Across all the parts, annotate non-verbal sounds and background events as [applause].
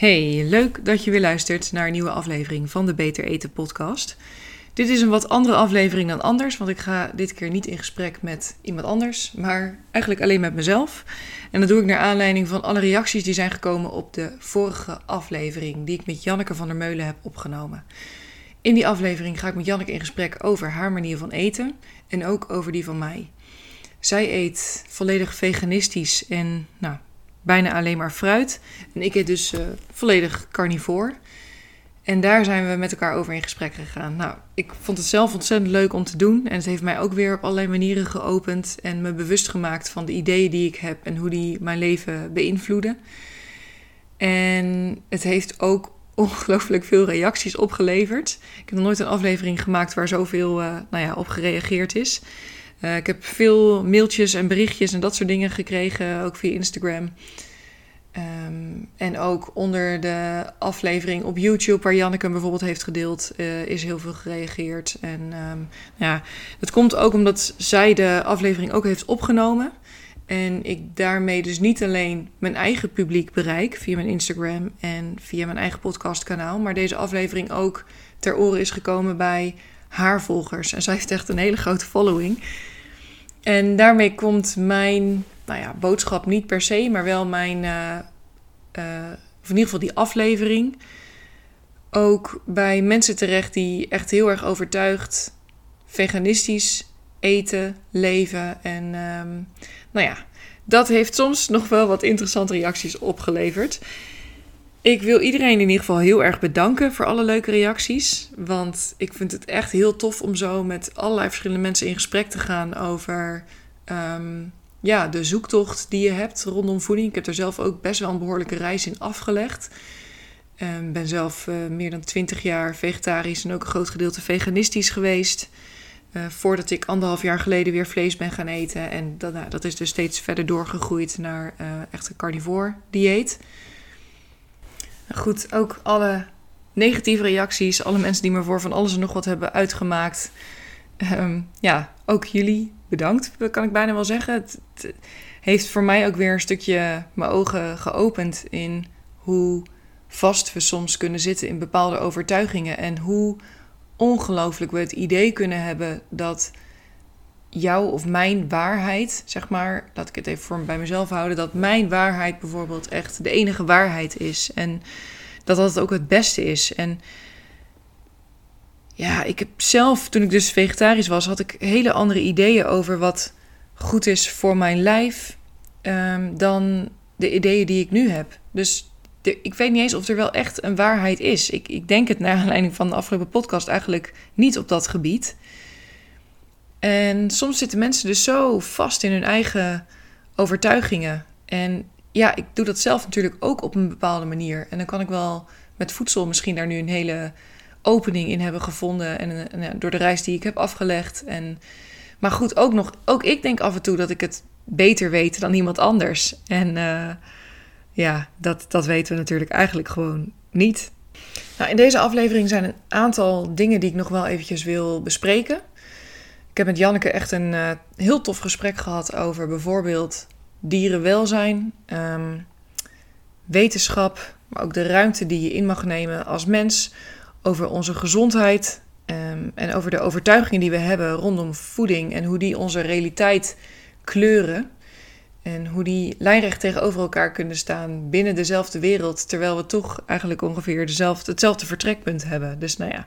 Hey, leuk dat je weer luistert naar een nieuwe aflevering van de Beter Eten podcast. Dit is een wat andere aflevering dan anders, want ik ga dit keer niet in gesprek met iemand anders, maar eigenlijk alleen met mezelf. En dat doe ik naar aanleiding van alle reacties die zijn gekomen op de vorige aflevering die ik met Janneke van der Meulen heb opgenomen. In die aflevering ga ik met Janneke in gesprek over haar manier van eten en ook over die van mij. Zij eet volledig veganistisch en nou, bijna alleen maar fruit. En ik eet dus uh, volledig carnivoor. En daar zijn we met elkaar over in gesprek gegaan. Nou, ik vond het zelf ontzettend leuk om te doen. En het heeft mij ook weer op allerlei manieren geopend. En me bewust gemaakt van de ideeën die ik heb en hoe die mijn leven beïnvloeden. En het heeft ook [laughs] ongelooflijk veel reacties opgeleverd. Ik heb nog nooit een aflevering gemaakt waar zoveel uh, nou ja, op gereageerd is. Uh, ik heb veel mailtjes en berichtjes en dat soort dingen gekregen, ook via Instagram. Um, en ook onder de aflevering op YouTube, waar Janneke bijvoorbeeld heeft gedeeld, uh, is heel veel gereageerd. En um, ja, dat komt ook omdat zij de aflevering ook heeft opgenomen. En ik daarmee dus niet alleen mijn eigen publiek bereik via mijn Instagram en via mijn eigen podcastkanaal, maar deze aflevering ook ter oren is gekomen bij haar volgers. En zij heeft echt een hele grote following. En daarmee komt mijn nou ja, boodschap niet per se, maar wel mijn, uh, in ieder geval die aflevering, ook bij mensen terecht die echt heel erg overtuigd veganistisch eten, leven. En um, nou ja, dat heeft soms nog wel wat interessante reacties opgeleverd. Ik wil iedereen in ieder geval heel erg bedanken voor alle leuke reacties. Want ik vind het echt heel tof om zo met allerlei verschillende mensen in gesprek te gaan over um, ja, de zoektocht die je hebt rondom voeding. Ik heb er zelf ook best wel een behoorlijke reis in afgelegd. Ik um, ben zelf uh, meer dan twintig jaar vegetarisch en ook een groot gedeelte veganistisch geweest. Uh, voordat ik anderhalf jaar geleden weer vlees ben gaan eten. En dat, nou, dat is dus steeds verder doorgegroeid naar uh, echt een carnivore dieet. Goed, ook alle negatieve reacties, alle mensen die me voor van alles en nog wat hebben uitgemaakt. Um, ja, ook jullie bedankt, kan ik bijna wel zeggen. Het, het, heeft voor mij ook weer een stukje mijn ogen geopend in hoe vast we soms kunnen zitten in bepaalde overtuigingen en hoe ongelooflijk we het idee kunnen hebben dat jouw of mijn waarheid, zeg maar, laat ik het even voor bij mezelf houden, dat mijn waarheid bijvoorbeeld echt de enige waarheid is. En dat dat ook het beste is. En ja, ik heb zelf, toen ik dus vegetarisch was, had ik hele andere ideeën over wat goed is voor mijn lijf um, dan de ideeën die ik nu heb. Dus ik weet niet eens of er wel echt een waarheid is. Ik, ik denk het naar aanleiding van de afgelopen podcast eigenlijk niet op dat gebied. En soms zitten mensen dus zo vast in hun eigen overtuigingen. En ja, ik doe dat zelf natuurlijk ook op een bepaalde manier. En dan kan ik wel met voedsel misschien daar nu een hele opening in hebben gevonden. En, en ja, door de reis die ik heb afgelegd. En, maar goed, ook nog, ook ik denk af en toe dat ik het beter weet dan iemand anders. En uh, ja, dat, dat weten we natuurlijk eigenlijk gewoon niet. Nou, in deze aflevering zijn een aantal dingen die ik nog wel eventjes wil bespreken. Ik heb met Janneke echt een uh, heel tof gesprek gehad over bijvoorbeeld dierenwelzijn, um, wetenschap, maar ook de ruimte die je in mag nemen als mens, over onze gezondheid um, en over de overtuigingen die we hebben rondom voeding en hoe die onze realiteit kleuren. En hoe die lijnrecht tegenover elkaar kunnen staan binnen dezelfde wereld, terwijl we toch eigenlijk ongeveer dezelfde, hetzelfde vertrekpunt hebben. Dus nou ja,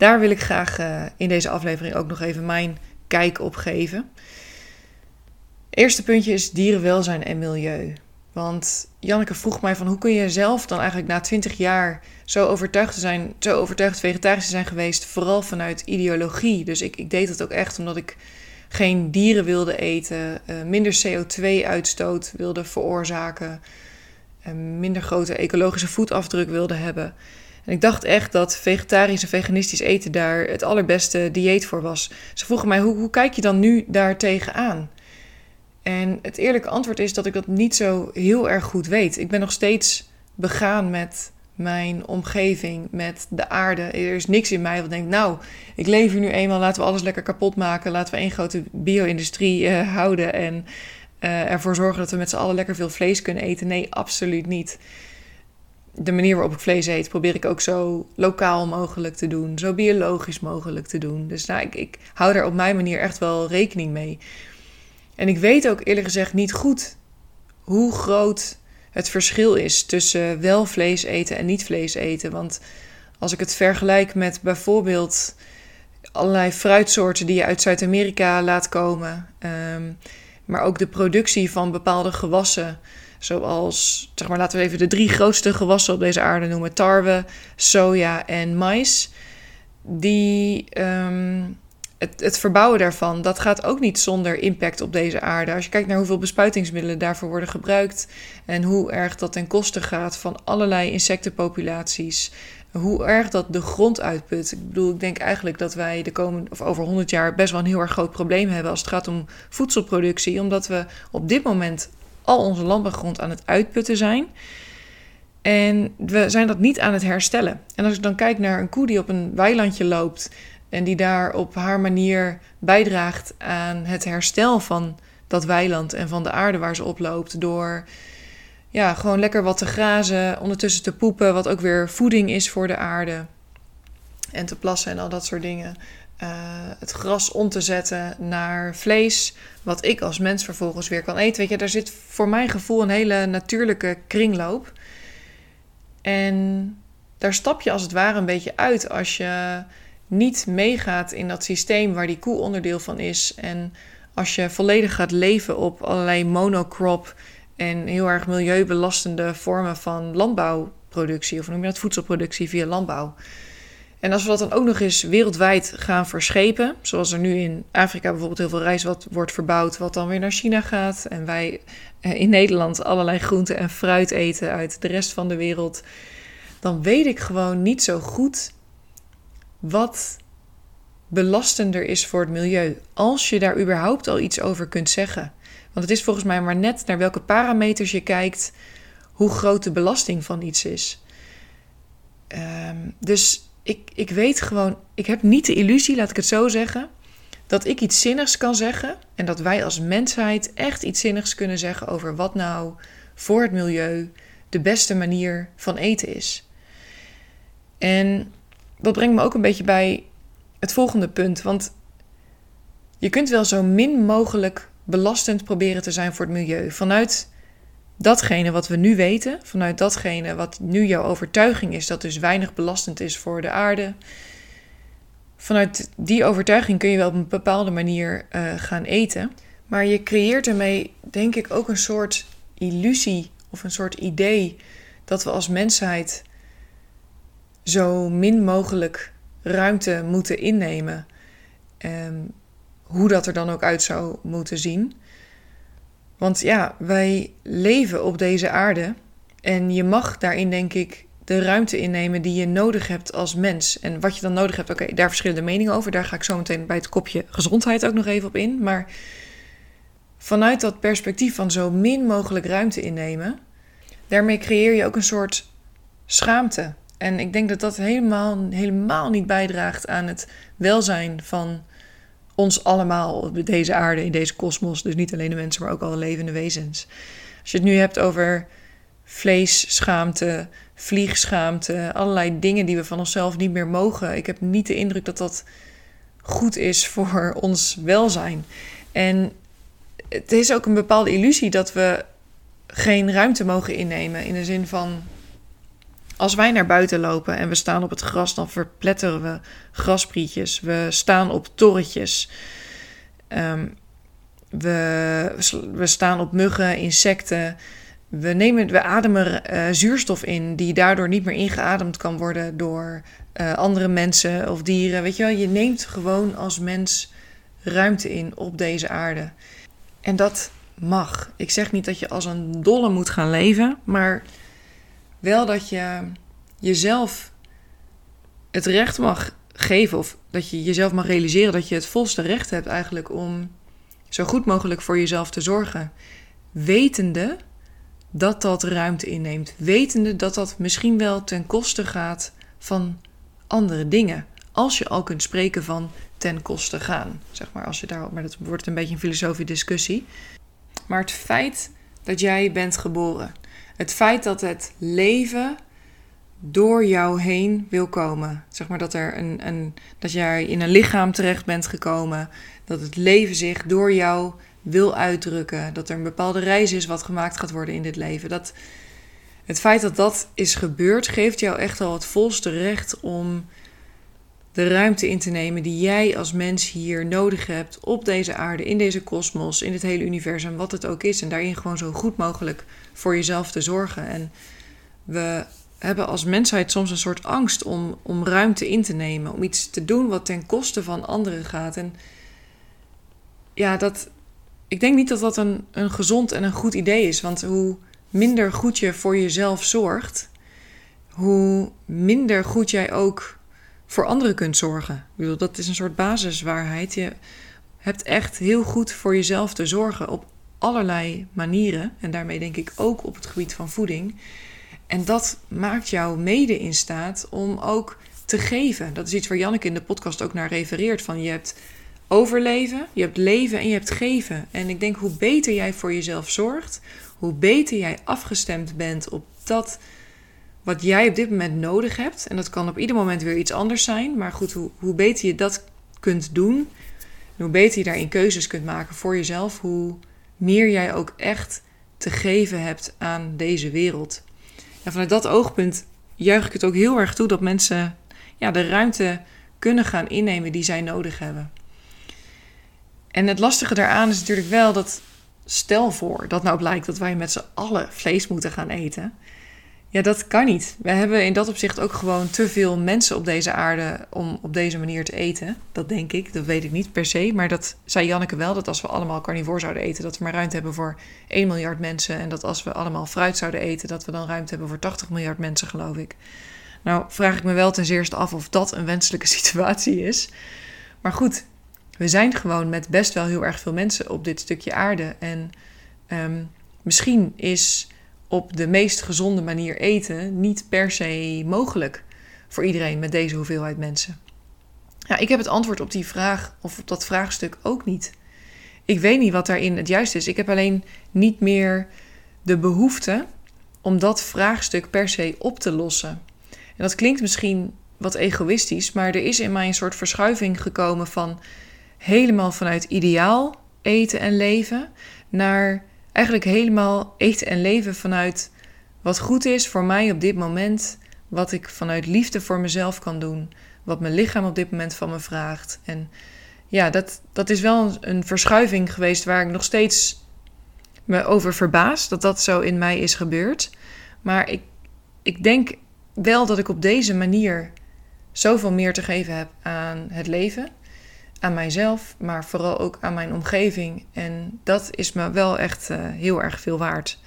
daar wil ik graag uh, in deze aflevering ook nog even mijn kijk op geven. Eerste puntje is dierenwelzijn en milieu. Want Janneke vroeg mij van hoe kun je zelf dan eigenlijk na 20 jaar zo overtuigd zijn, zo overtuigd vegetarisch te zijn geweest, vooral vanuit ideologie. Dus ik, ik deed dat ook echt omdat ik geen dieren wilde eten, uh, minder CO2-uitstoot wilde veroorzaken, uh, minder grote ecologische voetafdruk wilde hebben. En ik dacht echt dat vegetarisch en veganistisch eten daar het allerbeste dieet voor was. Ze vroegen mij, hoe, hoe kijk je dan nu daar tegenaan? En het eerlijke antwoord is dat ik dat niet zo heel erg goed weet. Ik ben nog steeds begaan met mijn omgeving, met de aarde. Er is niks in mij wat denkt, nou, ik leef hier nu eenmaal, laten we alles lekker kapot maken. Laten we één grote bio-industrie uh, houden en uh, ervoor zorgen dat we met z'n allen lekker veel vlees kunnen eten. Nee, absoluut niet. De manier waarop ik vlees eet, probeer ik ook zo lokaal mogelijk te doen. Zo biologisch mogelijk te doen. Dus nou, ik, ik hou daar op mijn manier echt wel rekening mee. En ik weet ook eerlijk gezegd niet goed hoe groot het verschil is tussen wel vlees eten en niet vlees eten. Want als ik het vergelijk met bijvoorbeeld allerlei fruitsoorten die je uit Zuid-Amerika laat komen, ehm, maar ook de productie van bepaalde gewassen, zoals, zeg maar, laten we even de drie grootste gewassen op deze aarde noemen: tarwe, soja en mais. Die ehm, het, het, verbouwen daarvan, dat gaat ook niet zonder impact op deze aarde. Als je kijkt naar hoeveel bespuitingsmiddelen daarvoor worden gebruikt en hoe erg dat ten koste gaat van allerlei insectenpopulaties, hoe erg dat de grond uitput. Ik bedoel, ik denk eigenlijk dat wij de komende of over 100 jaar best wel een heel erg groot probleem hebben als het gaat om voedselproductie, omdat we op dit moment al onze landbouwgrond aan het uitputten zijn. En we zijn dat niet aan het herstellen. En als ik dan kijk naar een koe die op een weilandje loopt en die daar op haar manier bijdraagt aan het herstel van dat weiland en van de aarde waar ze op loopt. Door ja, gewoon lekker wat te grazen, ondertussen te poepen, wat ook weer voeding is voor de aarde. En te plassen en al dat soort dingen. Uh, het gras om te zetten naar vlees, wat ik als mens vervolgens weer kan eten. Weet je, daar zit voor mijn gevoel een hele natuurlijke kringloop. En daar stap je als het ware een beetje uit als je niet meegaat in dat systeem waar die koe onderdeel van is. En als je volledig gaat leven op allerlei monocrop en heel erg milieubelastende vormen van landbouwproductie, of noem je dat voedselproductie via landbouw. En als we dat dan ook nog eens wereldwijd gaan verschepen, zoals er nu in Afrika bijvoorbeeld heel veel rijst wat wordt verbouwd, wat dan weer naar China gaat, en wij eh, in Nederland allerlei groenten en fruit eten uit de rest van de wereld, dan weet ik gewoon niet zo goed wat belastender is voor het milieu. Als je daar überhaupt al iets over kunt zeggen. Want het is volgens mij maar net naar welke parameters je kijkt, hoe groot de belasting van iets is. Ehm, dus ik, ik weet gewoon, ik heb niet de illusie, laat ik het zo zeggen, dat ik iets zinnigs kan zeggen. En dat wij als mensheid echt iets zinnigs kunnen zeggen over wat nou voor het milieu de beste manier van eten is. En dat brengt me ook een beetje bij het volgende punt. Want je kunt wel zo min mogelijk belastend proberen te zijn voor het milieu. Vanuit datgene wat we nu weten, vanuit datgene wat nu jouw overtuiging is, dat dus weinig belastend is voor de aarde. Vanuit die overtuiging kun je wel op een bepaalde manier uh, gaan eten. Maar je creëert ermee, denk ik, ook een soort illusie of een soort idee dat we als mensheid zo min mogelijk ruimte moeten innemen. Um, hoe dat er dan ook uit zou moeten zien. Want ja, wij leven op deze aarde en je mag daarin, denk ik, de ruimte innemen die je nodig hebt als mens. En wat je dan nodig hebt, oké, daar verschillende meningen over. Daar ga ik zo meteen bij het kopje gezondheid ook nog even op in. Maar vanuit dat perspectief van zo min mogelijk ruimte innemen, daarmee creëer je ook een soort schaamte. En ik denk dat dat helemaal, helemaal niet bijdraagt aan het welzijn van ons allemaal op deze aarde, in deze kosmos. Dus niet alleen de mensen, maar ook alle levende wezens. Als je het nu hebt over vleesschaamte, vliegschaamte, allerlei dingen die we van onszelf niet meer mogen. Ik heb niet de indruk dat dat goed is voor ons welzijn. En het is ook een bepaalde illusie dat we geen ruimte mogen innemen. In de zin van als wij naar buiten lopen en we staan op het gras, dan verpletteren we grasprietjes. We staan op torretjes. Ehm, we, we staan op muggen, insecten. We, nemen, we ademen uh, zuurstof in die daardoor niet meer ingeademd kan worden door uh, andere mensen of dieren. Weet je wel, je neemt gewoon als mens ruimte in op deze aarde. En dat mag. Ik zeg niet dat je als een dolle moet gaan leven, maar wel dat je jezelf het recht mag geven, of dat je jezelf mag realiseren dat je het volste recht hebt eigenlijk om zo goed mogelijk voor jezelf te zorgen. Wetende dat dat ruimte inneemt. Wetende dat dat misschien wel ten koste gaat van andere dingen. Als je al kunt spreken van ten koste gaan. Zeg maar, als je daar, maar dat wordt een beetje een filosofische discussie. Maar het feit dat jij bent geboren, het feit dat het leven door jou heen wil komen. Zeg maar dat, er een, een, dat jij in een lichaam terecht bent gekomen. Dat het leven zich door jou wil uitdrukken. Dat er een bepaalde reis is wat gemaakt gaat worden in dit leven. Dat, het feit dat dat is gebeurd, geeft jou echt al het volste recht om de ruimte in te nemen die jij als mens hier nodig hebt op deze aarde, in deze kosmos, in het hele universum, wat het ook is. En daarin gewoon zo goed mogelijk voor jezelf te zorgen. En we hebben als mensheid soms een soort angst om, om ruimte in te nemen, om iets te doen wat ten koste van anderen gaat. En ja, dat, ik denk niet dat dat een, een gezond en een goed idee is. Want hoe minder goed je voor jezelf zorgt, hoe minder goed jij ook voor anderen kunt zorgen. Ik bedoel, dat is een soort basiswaarheid. Je hebt echt heel goed voor jezelf te zorgen op allerlei manieren. En daarmee denk ik ook op het gebied van voeding. En dat maakt jou mede in staat om ook te geven. Dat is iets waar Janneke in de podcast ook naar refereert. Van je hebt overleven, je hebt leven en je hebt geven. En ik denk hoe beter jij voor jezelf zorgt, hoe beter jij afgestemd bent op dat wat jij op dit moment nodig hebt. En dat kan op ieder moment weer iets anders zijn. Maar goed, hoe, hoe beter je dat kunt doen, hoe beter je daarin keuzes kunt maken voor jezelf, hoe meer jij ook echt te geven hebt aan deze wereld. En vanuit dat oogpunt juich ik het ook heel erg toe dat mensen ja, de ruimte kunnen gaan innemen die zij nodig hebben. En het lastige daaraan is natuurlijk wel dat, stel voor dat nou blijkt dat wij met z'n allen vlees moeten gaan eten. Ja, dat kan niet. We hebben in dat opzicht ook gewoon te veel mensen op deze aarde om op deze manier te eten. Dat denk ik, dat weet ik niet per se. Maar dat zei Janneke wel, dat als we allemaal carnivore zouden eten, dat we maar ruimte hebben voor 1 miljard mensen. En dat als we allemaal fruit zouden eten, dat we dan ruimte hebben voor 80 miljard mensen, geloof ik. Nou, vraag ik me wel ten eerste af of dat een wenselijke [laughs] situatie is. Maar goed, we zijn gewoon met best wel heel erg veel mensen op dit stukje aarde. En um, misschien is op de meest gezonde manier eten niet per se mogelijk voor iedereen met deze hoeveelheid mensen. Ja, ik heb het antwoord op die vraag of op dat vraagstuk ook niet. Ik weet niet wat daarin het juiste is. Ik heb alleen niet meer de behoefte om dat vraagstuk per se op te lossen. En dat klinkt misschien wat egoïstisch, maar er is in mij een soort verschuiving gekomen van helemaal vanuit ideaal eten en leven naar eigenlijk helemaal eten en leven vanuit wat goed is voor mij op dit moment, wat ik vanuit liefde voor mezelf kan doen, wat mijn lichaam op dit moment van me vraagt. En ja, dat, dat is wel een, verschuiving geweest waar ik nog steeds me over verbaas dat dat zo in mij is gebeurd. Maar ik, ik denk wel dat ik op deze manier zoveel meer te geven heb aan het leven aan mijzelf, maar vooral ook aan mijn omgeving. En dat is me wel echt uh, heel erg veel waard.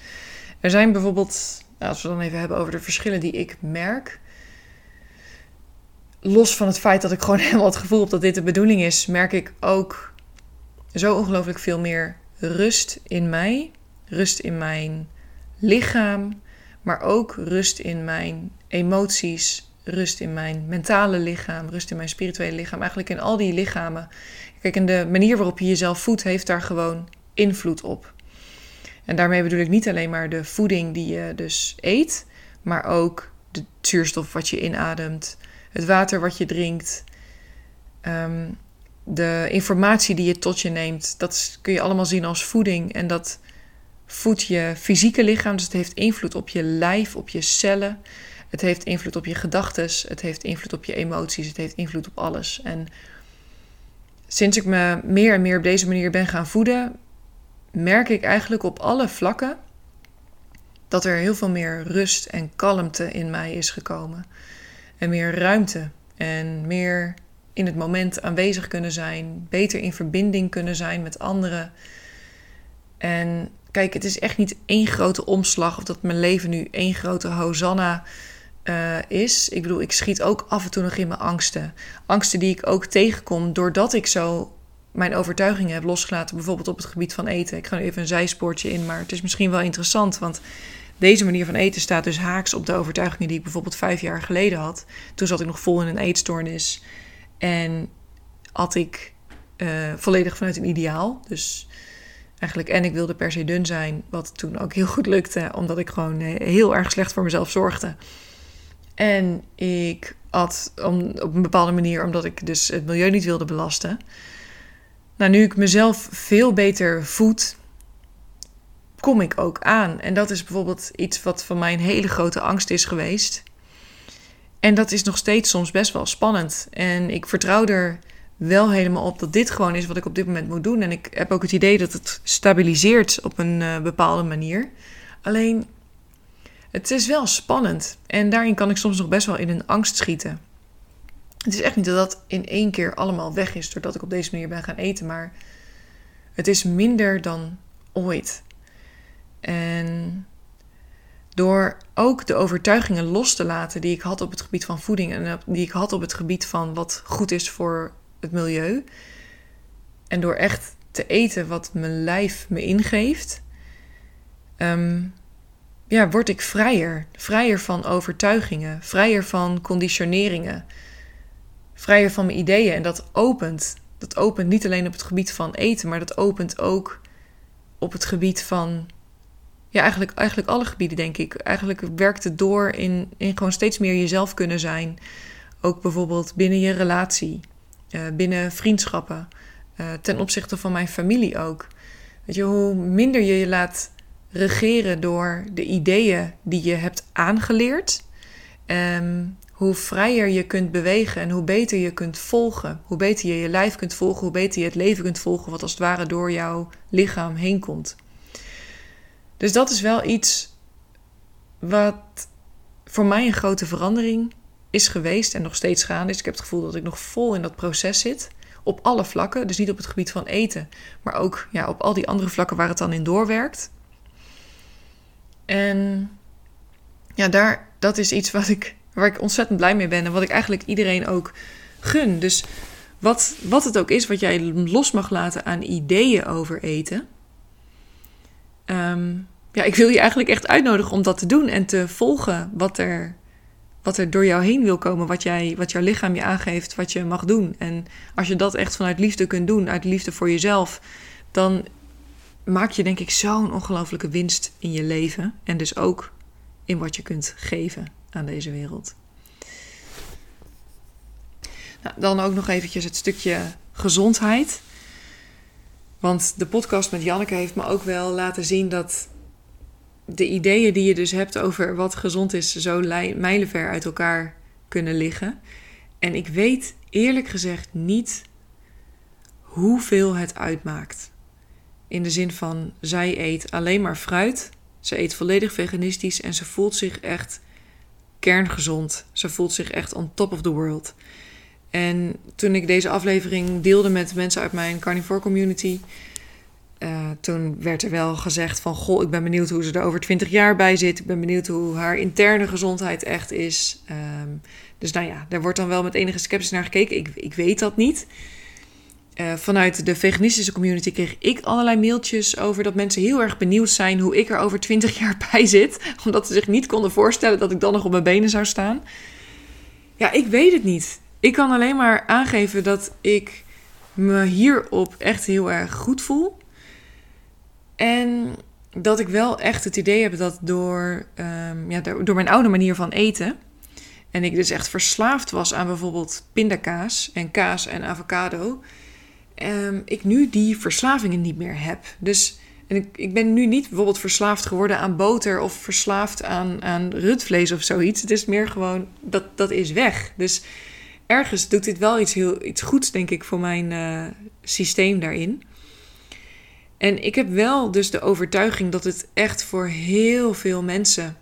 Er zijn bijvoorbeeld, als we dan even hebben over de verschillen die ik merk. Los van het feit dat ik gewoon [laughs] helemaal het gevoel heb dat dit de bedoeling is, merk ik ook zo ongelooflijk veel meer rust in mij. Rust in mijn lichaam, maar ook rust in mijn emoties, rust in mijn mentale lichaam, rust in mijn spirituele lichaam, eigenlijk in al die lichamen. Kijk, en de manier waarop je jezelf voedt, heeft daar gewoon invloed op. En daarmee bedoel ik niet alleen maar de voeding die je dus eet, maar ook de zuurstof wat je inademt, het water wat je drinkt, ehm, de informatie die je tot je neemt. Dat kun je allemaal zien als voeding en dat voedt je fysieke lichaam, dus het heeft invloed op je lijf, op je cellen. Het heeft invloed op je gedachten, het heeft invloed op je emoties, het heeft invloed op alles. En sinds ik me meer en meer op deze manier ben gaan voeden, merk ik eigenlijk op alle vlakken dat er heel veel meer rust en kalmte in mij is gekomen. En meer ruimte en meer in het moment aanwezig kunnen zijn, beter in verbinding kunnen zijn met anderen. En kijk, het is echt niet één grote omslag of dat mijn leven nu één grote hosanna uh, is. Ik bedoel, ik schiet ook af en toe nog in mijn angsten. Angsten die ik ook tegenkom doordat ik zo mijn overtuigingen heb losgelaten, bijvoorbeeld op het gebied van eten. Ik ga nu even een zijspoortje in, maar het is misschien wel interessant, want deze manier van eten staat dus haaks op de overtuigingen die ik bijvoorbeeld vijf jaar geleden had. Toen zat ik nog vol in een eetstoornis en had ik uh, volledig vanuit een ideaal. Dus eigenlijk, en ik wilde per se dun zijn, wat toen ook heel goed lukte, omdat ik gewoon eh, heel erg slecht voor mezelf zorgde. En ik at op een bepaalde manier omdat ik dus het milieu niet wilde belasten. Nou, nu ik mezelf veel beter voed, kom ik ook aan. En dat is bijvoorbeeld iets wat van mij een hele grote angst is geweest. En dat is nog steeds soms best wel spannend. En ik vertrouw er wel helemaal op dat dit gewoon is wat ik op dit moment moet doen. En ik heb ook het idee dat het stabiliseert op een uh, bepaalde manier. Alleen, het is wel spannend. En daarin kan ik soms nog best wel in een angst schieten. Het is echt niet dat dat in één keer allemaal weg is doordat ik op deze manier ben gaan eten. Maar het is minder dan ooit. En door ook de overtuigingen los te laten die ik had op het gebied van voeding en die ik had op het gebied van wat goed is voor het milieu. En door echt te eten wat mijn lijf me ingeeft, ehm, ja, word ik vrijer. Vrijer van overtuigingen, vrijer van conditioneringen, vrijer van mijn ideeën. En dat opent. Dat opent niet alleen op het gebied van eten, maar dat opent ook op het gebied van ja, eigenlijk, eigenlijk alle gebieden, denk ik. Eigenlijk werkt het door in, in gewoon steeds meer jezelf kunnen zijn. Ook bijvoorbeeld binnen je relatie, uh, binnen vriendschappen, uh, ten opzichte van mijn familie ook. Weet je, hoe minder je je laat regeren door de ideeën die je hebt aangeleerd, um, hoe vrijer je kunt bewegen en hoe beter je kunt volgen. Hoe beter je je lijf kunt volgen, hoe beter je het leven kunt volgen, wat als het ware door jouw lichaam heen komt. Dus dat is wel iets wat voor mij een grote verandering is geweest en nog steeds gaande is. Ik heb het gevoel dat ik nog vol in dat proces zit. Op alle vlakken. Dus niet op het gebied van eten, maar ook ja, op al die andere vlakken waar het dan in doorwerkt. En ja, daar, dat is iets wat ik, waar ik ontzettend blij mee ben en wat ik eigenlijk iedereen ook gun. Dus wat, wat het ook is wat jij los mag laten aan ideeën over eten. Um, ja, ik wil je eigenlijk echt uitnodigen om dat te doen en te volgen wat er, wat er door jou heen wil komen, wat, jij, wat jouw lichaam je aangeeft, wat je mag doen. En als je dat echt vanuit liefde kunt doen, uit liefde voor jezelf, dan maak je denk ik zo'n ongelofelijke winst in je leven en dus ook in wat je kunt geven aan deze wereld. Nou, dan ook nog eventjes het stukje gezondheid. Want de podcast met Janneke heeft me ook wel laten zien dat de ideeën die je dus hebt over wat gezond is, zo mijlenver uit elkaar kunnen liggen. En ik weet eerlijk gezegd niet hoeveel het uitmaakt. In de zin van, zij eet alleen maar fruit. Ze eet volledig veganistisch en ze voelt zich echt kerngezond. Ze voelt zich echt on top of the world. En toen ik deze aflevering deelde met mensen uit mijn carnivore community, uh, toen werd er wel gezegd van... goh, ik ben benieuwd hoe ze er over twintig jaar bij zit. Ik ben benieuwd hoe haar interne gezondheid echt is. Um, dus nou ja, daar wordt dan wel met enige sceptisch naar gekeken. Ik, ik weet dat niet. Uh, vanuit de veganistische community kreeg ik allerlei mailtjes over dat mensen heel erg benieuwd zijn hoe ik er over twintig jaar [laughs] bij zit. Omdat ze zich niet konden voorstellen dat ik dan nog op mijn benen zou staan. Ja, ik weet het niet. Ik kan alleen maar aangeven dat ik me hierop echt heel erg goed voel. En dat ik wel echt het idee heb dat door, um, ja, door mijn oude manier van eten. En ik dus echt verslaafd was aan bijvoorbeeld pindakaas en kaas en avocado. Um, ik nu die verslavingen niet meer heb. Dus en ik, ik ben nu niet bijvoorbeeld verslaafd geworden aan boter of verslaafd aan, aan rundvlees of zoiets. Het is meer gewoon dat dat is weg. Dus ergens doet dit wel iets, heel, iets goeds, denk ik, voor mijn uh, systeem daarin. En ik heb wel dus de overtuiging dat het echt voor heel veel mensen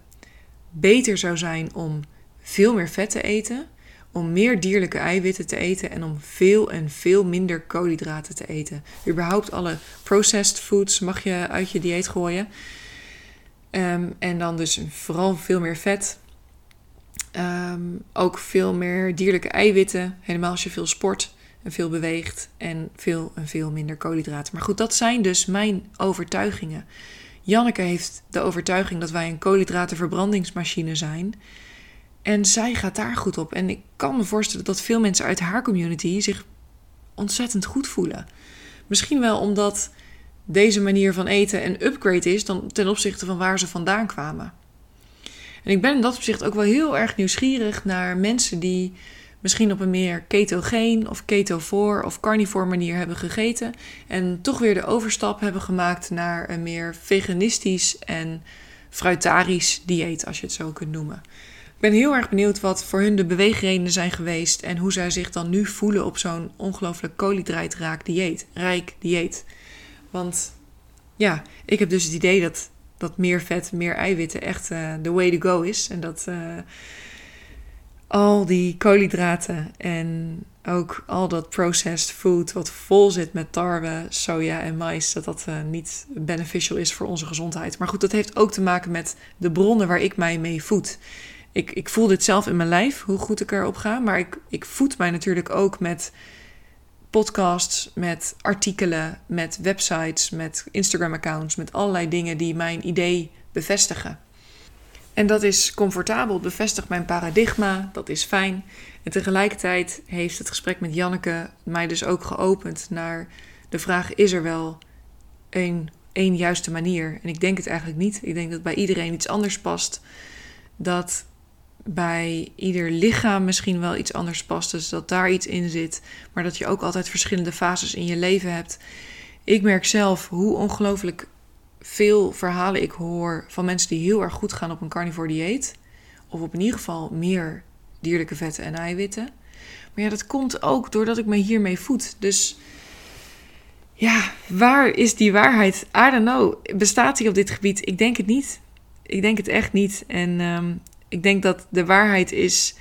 beter zou zijn om veel meer vet te eten, om meer dierlijke eiwitten te eten en om veel en veel minder koolhydraten te eten. Überhaupt alle processed foods mag je uit je dieet gooien. Ehm, en dan dus vooral veel meer vet. Ehm, ook veel meer dierlijke eiwitten, helemaal als je veel sport en veel beweegt en veel en veel minder koolhydraten. Maar goed, dat zijn dus mijn overtuigingen. Janneke heeft de overtuiging dat wij een koolhydratenverbrandingsmachine zijn. En zij gaat daar goed op. En ik kan me voorstellen dat veel mensen uit haar community zich ontzettend goed voelen. Misschien wel omdat deze manier van eten een upgrade is dan ten opzichte van waar ze vandaan kwamen. En ik ben in dat opzicht ook wel heel erg nieuwsgierig naar mensen die misschien op een meer ketogeen of ketovore of carnivore manier hebben gegeten en toch weer de overstap hebben gemaakt naar een meer veganistisch en fruitarisch dieet, als je het zo kunt noemen. Ben heel erg benieuwd wat voor hun de beweegredenen zijn geweest en hoe zij zich dan nu voelen op zo'n ongelooflijk koolhydraatrijk dieet, rijk dieet. Want ja, ik heb dus het idee dat, dat meer vet, meer eiwitten echt de uh, way to go is. En dat uh, al die koolhydraten en ook al dat processed food wat vol zit met tarwe, soja en mais, dat dat uh, niet beneficial is voor onze gezondheid. Maar goed, dat heeft ook te maken met de bronnen waar ik mij mee voed. Ik, ik voel dit zelf in mijn lijf, hoe goed ik erop ga. Maar ik, ik voed mij natuurlijk ook met podcasts, met artikelen, met websites, met Instagram-accounts, met allerlei dingen die mijn idee bevestigen. En dat is comfortabel, bevestigt mijn paradigma, dat is fijn. En tegelijkertijd heeft het gesprek met Janneke mij dus ook geopend naar de vraag: is er wel een, één juiste manier? En ik denk het eigenlijk niet. Ik denk dat bij iedereen iets anders past. Dat bij ieder lichaam misschien wel iets anders past. Dus dat daar iets in zit. Maar dat je ook altijd verschillende fases in je leven hebt. Ik merk zelf hoe ongelooflijk veel verhalen ik hoor van mensen die heel erg goed gaan op een carnivore dieet. Of op in ieder geval meer dierlijke vetten en eiwitten. Maar ja, dat komt ook doordat ik me hiermee voed. Dus ja, waar is die waarheid? I don't know. Bestaat die op dit gebied? Ik denk het niet. Ik denk het echt niet. En um, ik denk dat de waarheid is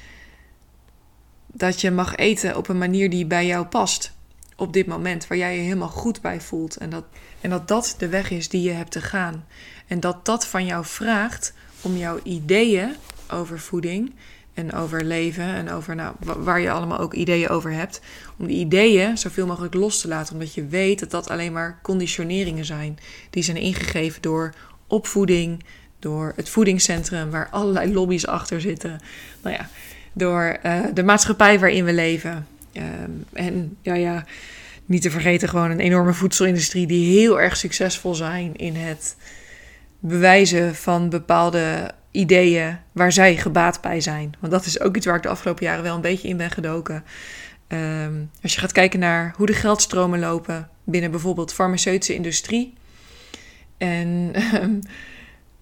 dat je mag eten op een manier die bij jou past. Op dit moment, waar jij je helemaal goed bij voelt. En dat, en dat dat de weg is die je hebt te gaan. En dat dat van jou vraagt om jouw ideeën over voeding en over leven en over nou, waar je allemaal ook ideeën over hebt. Om die ideeën zoveel mogelijk los te laten. Omdat je weet dat dat alleen maar conditioneringen zijn. Die zijn ingegeven door opvoeding, door het voedingscentrum waar allerlei lobby's achter zitten. Nou ja, door uh, de maatschappij waarin we leven. Um, en ja, ja, niet te vergeten gewoon een enorme voedselindustrie die heel erg succesvol zijn in het bewijzen van bepaalde ideeën waar zij gebaat bij zijn. Want dat is ook iets waar ik de afgelopen jaren wel een beetje in ben gedoken. Um, als je gaat kijken naar hoe de geldstromen lopen binnen bijvoorbeeld farmaceutische industrie. En um, [laughs]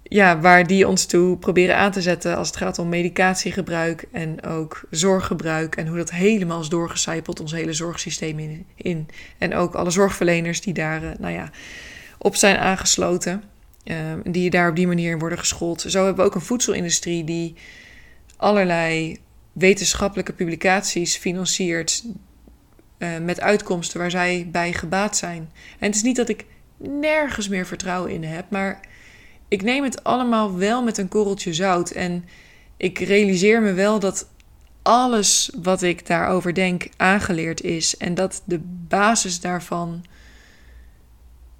ja, waar die ons toe proberen aan te zetten als het gaat om medicatiegebruik en ook zorggebruik en hoe dat helemaal is doorgecijpeld, ons hele zorgsysteem in. in. En ook alle zorgverleners die daar uh, nou ja, op zijn aangesloten, uh, die daar op die manier in worden geschoold. Zo hebben we ook een voedselindustrie die allerlei wetenschappelijke publicaties financiert uh, met uitkomsten waar zij bij gebaat zijn. En het is niet dat ik nergens meer vertrouwen in heb, maar ik neem het allemaal wel met een korreltje zout. En ik realiseer me wel dat alles wat ik daarover denk aangeleerd is. En dat de basis daarvan.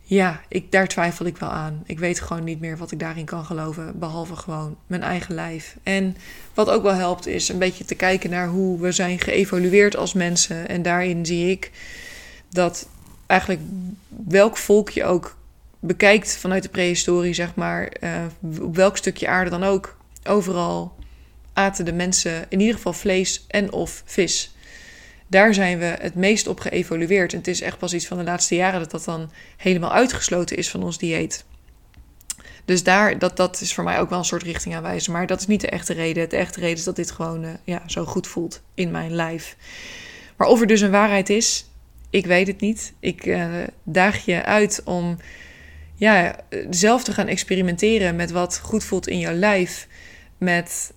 Ja, ik, daar twijfel ik wel aan. Ik weet gewoon niet meer wat ik daarin kan geloven, behalve gewoon mijn eigen lijf. En wat ook wel helpt, is een beetje te kijken naar hoe we zijn geëvolueerd als mensen. En daarin zie ik dat eigenlijk welk volk je ook bekijkt vanuit de prehistorie, zeg maar, uh, op welk stukje aarde dan ook, overal aten de mensen in ieder geval vlees en of vis. Daar zijn we het meest op geëvolueerd. En het is echt pas iets van de laatste jaren dat dat dan helemaal uitgesloten is van ons dieet. Dus daar, dat, dat is voor mij ook wel een soort richting aanwijzen. Maar dat is niet de echte reden. De echte reden is dat dit gewoon uh, ja, zo goed voelt in mijn lijf. Maar of er dus een waarheid is, ik weet het niet. Ik uh, daag je uit om ja, zelf te gaan experimenteren met wat goed voelt in jouw lijf. Met,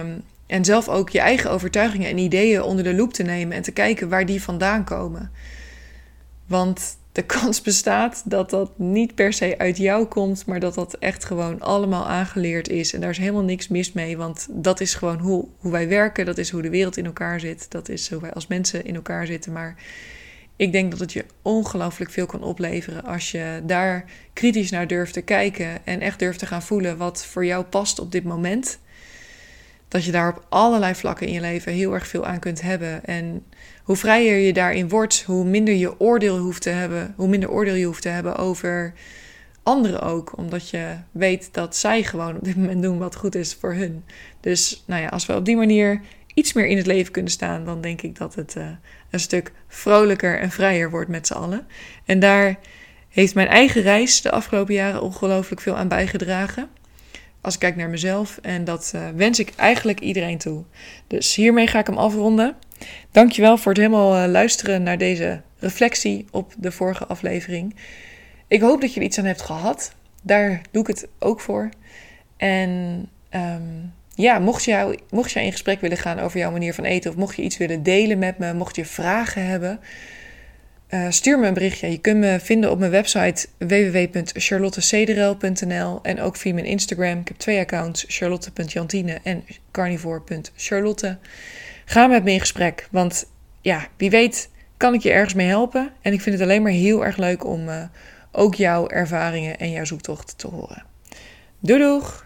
um, en zelf ook je eigen overtuigingen en ideeën onder de loep te nemen en te kijken waar die vandaan komen. Want de [laughs] kans bestaat dat dat niet per se uit jou komt, maar dat dat echt gewoon allemaal aangeleerd is. En daar is helemaal niks mis mee, want dat is gewoon hoe, hoe wij werken, dat is hoe de wereld in elkaar zit, dat is hoe wij als mensen in elkaar zitten. Maar ik denk dat het je ongelooflijk veel kan opleveren als je daar kritisch naar durft te kijken en echt durft te gaan voelen wat voor jou past op dit moment. Dat je daar op allerlei vlakken in je leven heel erg veel aan kunt hebben. En hoe vrijer je daarin wordt, hoe minder je oordeel hoeft te hebben, hoe minder oordeel je hoeft te hebben over anderen ook. Omdat je weet dat zij gewoon op dit moment doen wat goed is voor hun. Dus nou ja, als we op die manier iets meer in het leven kunnen staan, dan denk ik dat het uh, een stuk vrolijker en vrijer wordt met z'n allen. En daar heeft mijn eigen reis de afgelopen jaren ongelooflijk veel aan bijgedragen. Als ik kijk naar mezelf. En dat uh, wens ik eigenlijk iedereen toe. Dus hiermee ga ik hem afronden. Dankjewel voor het helemaal uh, luisteren naar deze reflectie op de vorige aflevering. Ik hoop dat je er iets aan hebt gehad. Daar doe ik het ook voor. En um, ja, mocht je, mocht je in gesprek willen gaan over jouw manier van eten, of mocht je iets willen delen met me, mocht je vragen hebben, uh, stuur me een berichtje. Je kunt me vinden op mijn website www.charlottecederel.nl en ook via mijn Instagram. Ik heb twee accounts, charlotte.jantine en carnivore.charlotte. Ga met me in gesprek, want ja, wie weet kan ik je ergens mee helpen. En ik vind het alleen maar heel erg leuk om uh, ook jouw ervaringen en jouw zoektocht te horen. Doei doeg!